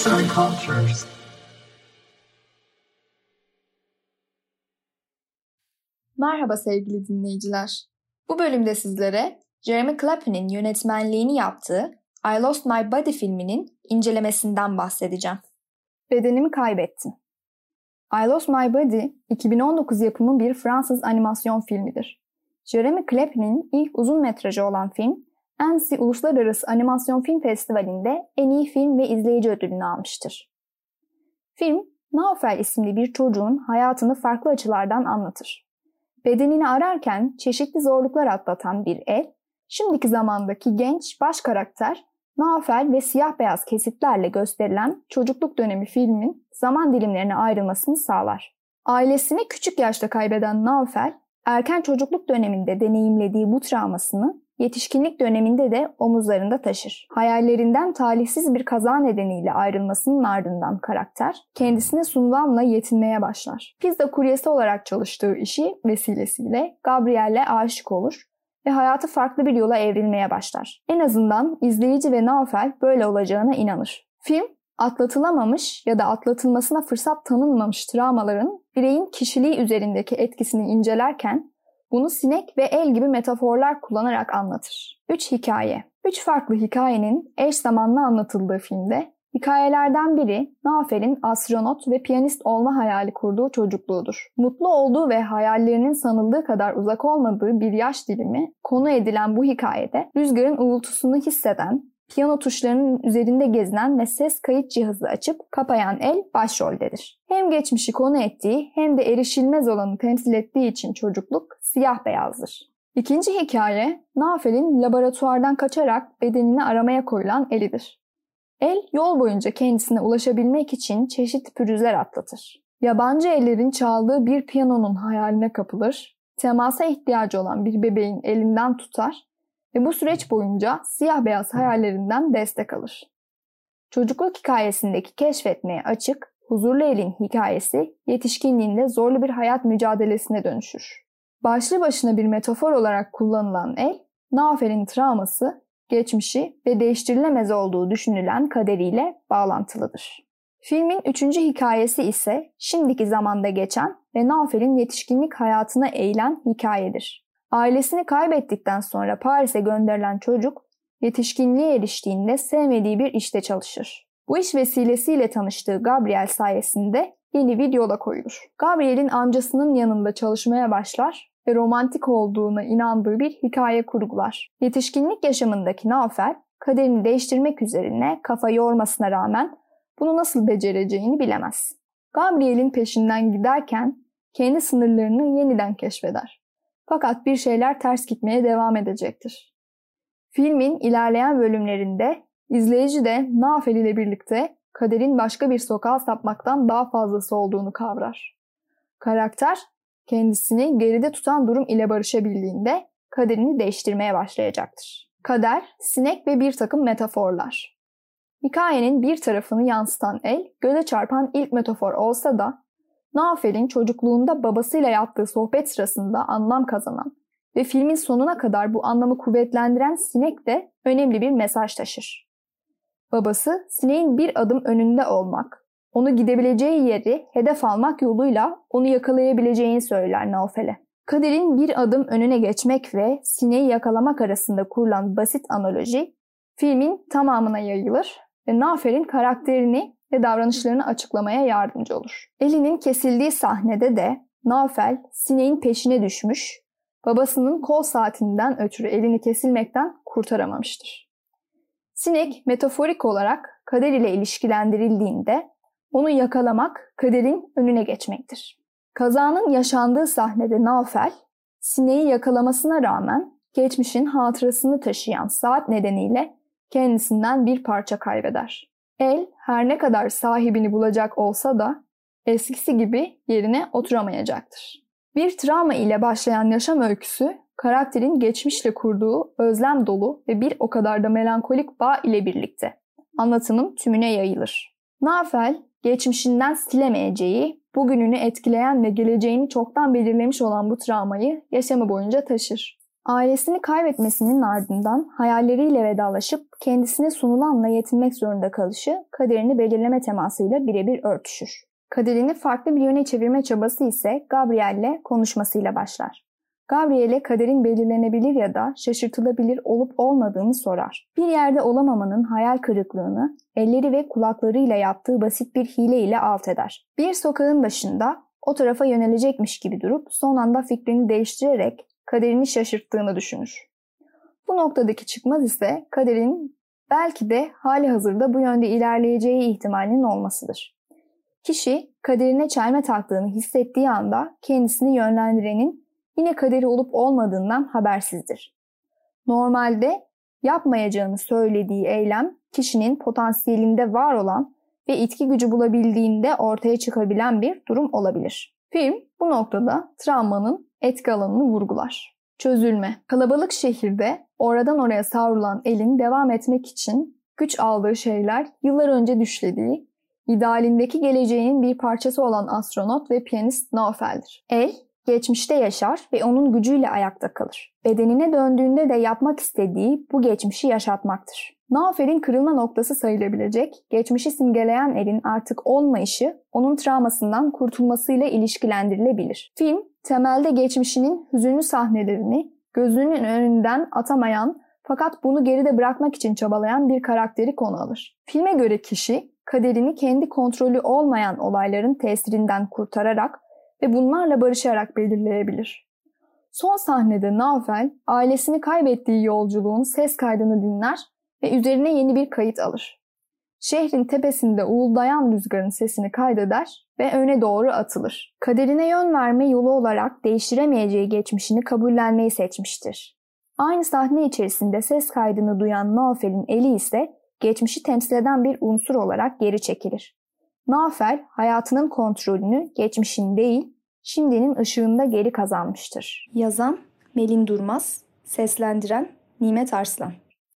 Arts and Cultures. Merhaba sevgili dinleyiciler. Bu bölümde sizlere Jeremy Clapton'in yönetmenliğini yaptığı I Lost My Body filminin incelemesinden bahsedeceğim. Bedenimi kaybettim. I Lost My Body 2019 yapımı bir Fransız animasyon filmidir. Jeremy Clapton'in ilk uzun metrajı olan film, Annecy Uluslararası Animasyon Film Festivali'nde en iyi film ve izleyici ödülünü almıştır. Film, Naufel isimli bir çocuğun hayatını farklı açılardan anlatır. Bedenini ararken çeşitli zorluklar atlatan bir el, şimdiki zamandaki genç baş karakter Naufel ve siyah beyaz kesitlerle gösterilen çocukluk dönemi filmin zaman dilimlerine ayrılmasını sağlar. Ailesini küçük yaşta kaybeden Naufel, erken çocukluk döneminde deneyimlediği bu travmasını yetişkinlik döneminde de omuzlarında taşır. Hayallerinden talihsiz bir kaza nedeniyle ayrılmasının ardından karakter kendisine sunulanla yetinmeye başlar. Pizza kuryesi olarak çalıştığı işi vesilesiyle Gabriel'le aşık olur ve hayatı farklı bir yola evrilmeye başlar. En azından izleyici ve Naufel böyle olacağına inanır. Film atlatılamamış ya da atlatılmasına fırsat tanınmamış travmaların bireyin kişiliği üzerindeki etkisini incelerken bunu sinek ve el gibi metaforlar kullanarak anlatır. 3 hikaye. 3 farklı hikayenin eş zamanlı anlatıldığı filmde Hikayelerden biri Nafer'in astronot ve piyanist olma hayali kurduğu çocukluğudur. Mutlu olduğu ve hayallerinin sanıldığı kadar uzak olmadığı bir yaş dilimi konu edilen bu hikayede rüzgarın uğultusunu hisseden, piyano tuşlarının üzerinde gezinen ve ses kayıt cihazı açıp kapayan el başroldedir. Hem geçmişi konu ettiği hem de erişilmez olanı temsil ettiği için çocukluk siyah beyazdır. İkinci hikaye, Nafel'in laboratuvardan kaçarak bedenini aramaya koyulan elidir. El yol boyunca kendisine ulaşabilmek için çeşitli pürüzler atlatır. Yabancı ellerin çaldığı bir piyanonun hayaline kapılır, temasa ihtiyacı olan bir bebeğin elinden tutar ve bu süreç boyunca siyah beyaz hayallerinden destek alır. Çocukluk hikayesindeki keşfetmeye açık, huzurlu elin hikayesi yetişkinliğinde zorlu bir hayat mücadelesine dönüşür. Başlı başına bir metafor olarak kullanılan el, Nafer'in travması, geçmişi ve değiştirilemez olduğu düşünülen kaderiyle bağlantılıdır. Filmin üçüncü hikayesi ise şimdiki zamanda geçen ve Nafer'in yetişkinlik hayatına eğilen hikayedir. Ailesini kaybettikten sonra Paris'e gönderilen çocuk yetişkinliğe eriştiğinde sevmediği bir işte çalışır. Bu iş vesilesiyle tanıştığı Gabriel sayesinde yeni bir yola koyulur. Gabriel'in amcasının yanında çalışmaya başlar ve romantik olduğuna inandığı bir hikaye kurgular. Yetişkinlik yaşamındaki Naufel, kaderini değiştirmek üzerine kafa yormasına rağmen bunu nasıl becereceğini bilemez. Gabriel'in peşinden giderken kendi sınırlarını yeniden keşfeder. Fakat bir şeyler ters gitmeye devam edecektir. Filmin ilerleyen bölümlerinde izleyici de Nafel ile birlikte kaderin başka bir sokağa sapmaktan daha fazlası olduğunu kavrar. Karakter kendisini geride tutan durum ile barışabildiğinde kaderini değiştirmeye başlayacaktır. Kader, sinek ve bir takım metaforlar. Hikayenin bir tarafını yansıtan el, göze çarpan ilk metafor olsa da Nafel'in çocukluğunda babasıyla yaptığı sohbet sırasında anlam kazanan ve filmin sonuna kadar bu anlamı kuvvetlendiren sinek de önemli bir mesaj taşır. Babası sineğin bir adım önünde olmak, onu gidebileceği yeri hedef almak yoluyla onu yakalayabileceğini söyler Naufel'e. Kader'in bir adım önüne geçmek ve sineği yakalamak arasında kurulan basit analoji filmin tamamına yayılır ve Naufel'in karakterini ve davranışlarını açıklamaya yardımcı olur. Elinin kesildiği sahnede de Naufel sineğin peşine düşmüş, babasının kol saatinden ötürü elini kesilmekten kurtaramamıştır. Sinek metaforik olarak kader ile ilişkilendirildiğinde onu yakalamak kaderin önüne geçmektir. Kazanın yaşandığı sahnede Naufel, sineği yakalamasına rağmen geçmişin hatırasını taşıyan saat nedeniyle kendisinden bir parça kaybeder. El her ne kadar sahibini bulacak olsa da eskisi gibi yerine oturamayacaktır. Bir travma ile başlayan yaşam öyküsü karakterin geçmişle kurduğu özlem dolu ve bir o kadar da melankolik bağ ile birlikte anlatımın tümüne yayılır. Nafel, geçmişinden silemeyeceği, bugününü etkileyen ve geleceğini çoktan belirlemiş olan bu travmayı yaşamı boyunca taşır. Ailesini kaybetmesinin ardından hayalleriyle vedalaşıp kendisine sunulanla yetinmek zorunda kalışı kaderini belirleme temasıyla birebir örtüşür. Kaderini farklı bir yöne çevirme çabası ise Gabriel'le konuşmasıyla başlar. Gabriel'e kaderin belirlenebilir ya da şaşırtılabilir olup olmadığını sorar. Bir yerde olamamanın hayal kırıklığını elleri ve kulaklarıyla yaptığı basit bir hile ile alt eder. Bir sokağın başında o tarafa yönelecekmiş gibi durup son anda fikrini değiştirerek kaderini şaşırttığını düşünür. Bu noktadaki çıkmaz ise kaderin belki de hali hazırda bu yönde ilerleyeceği ihtimalinin olmasıdır. Kişi kaderine çelme taktığını hissettiği anda kendisini yönlendirenin yine kaderi olup olmadığından habersizdir. Normalde yapmayacağını söylediği eylem kişinin potansiyelinde var olan ve itki gücü bulabildiğinde ortaya çıkabilen bir durum olabilir. Film bu noktada travmanın etki alanını vurgular. Çözülme. Kalabalık şehirde oradan oraya savrulan elin devam etmek için güç aldığı şeyler yıllar önce düşlediği, idealindeki geleceğinin bir parçası olan astronot ve piyanist Naufel'dir. El, geçmişte yaşar ve onun gücüyle ayakta kalır. Bedenine döndüğünde de yapmak istediği bu geçmişi yaşatmaktır. Naufel'in kırılma noktası sayılabilecek, geçmişi simgeleyen elin artık olmayışı onun travmasından kurtulmasıyla ilişkilendirilebilir. Film, temelde geçmişinin hüzünlü sahnelerini gözünün önünden atamayan fakat bunu geride bırakmak için çabalayan bir karakteri konu alır. Filme göre kişi kaderini kendi kontrolü olmayan olayların tesirinden kurtararak ve bunlarla barışarak belirleyebilir. Son sahnede Naufel ailesini kaybettiği yolculuğun ses kaydını dinler ve üzerine yeni bir kayıt alır. Şehrin tepesinde uğuldayan rüzgarın sesini kaydeder ve öne doğru atılır. Kaderine yön verme yolu olarak değiştiremeyeceği geçmişini kabullenmeyi seçmiştir. Aynı sahne içerisinde ses kaydını duyan Naufel'in eli ise geçmişi temsil eden bir unsur olarak geri çekilir. Naufel hayatının kontrolünü geçmişin değil, şimdinin ışığında geri kazanmıştır. Yazan Melin Durmaz, seslendiren Nimet Arslan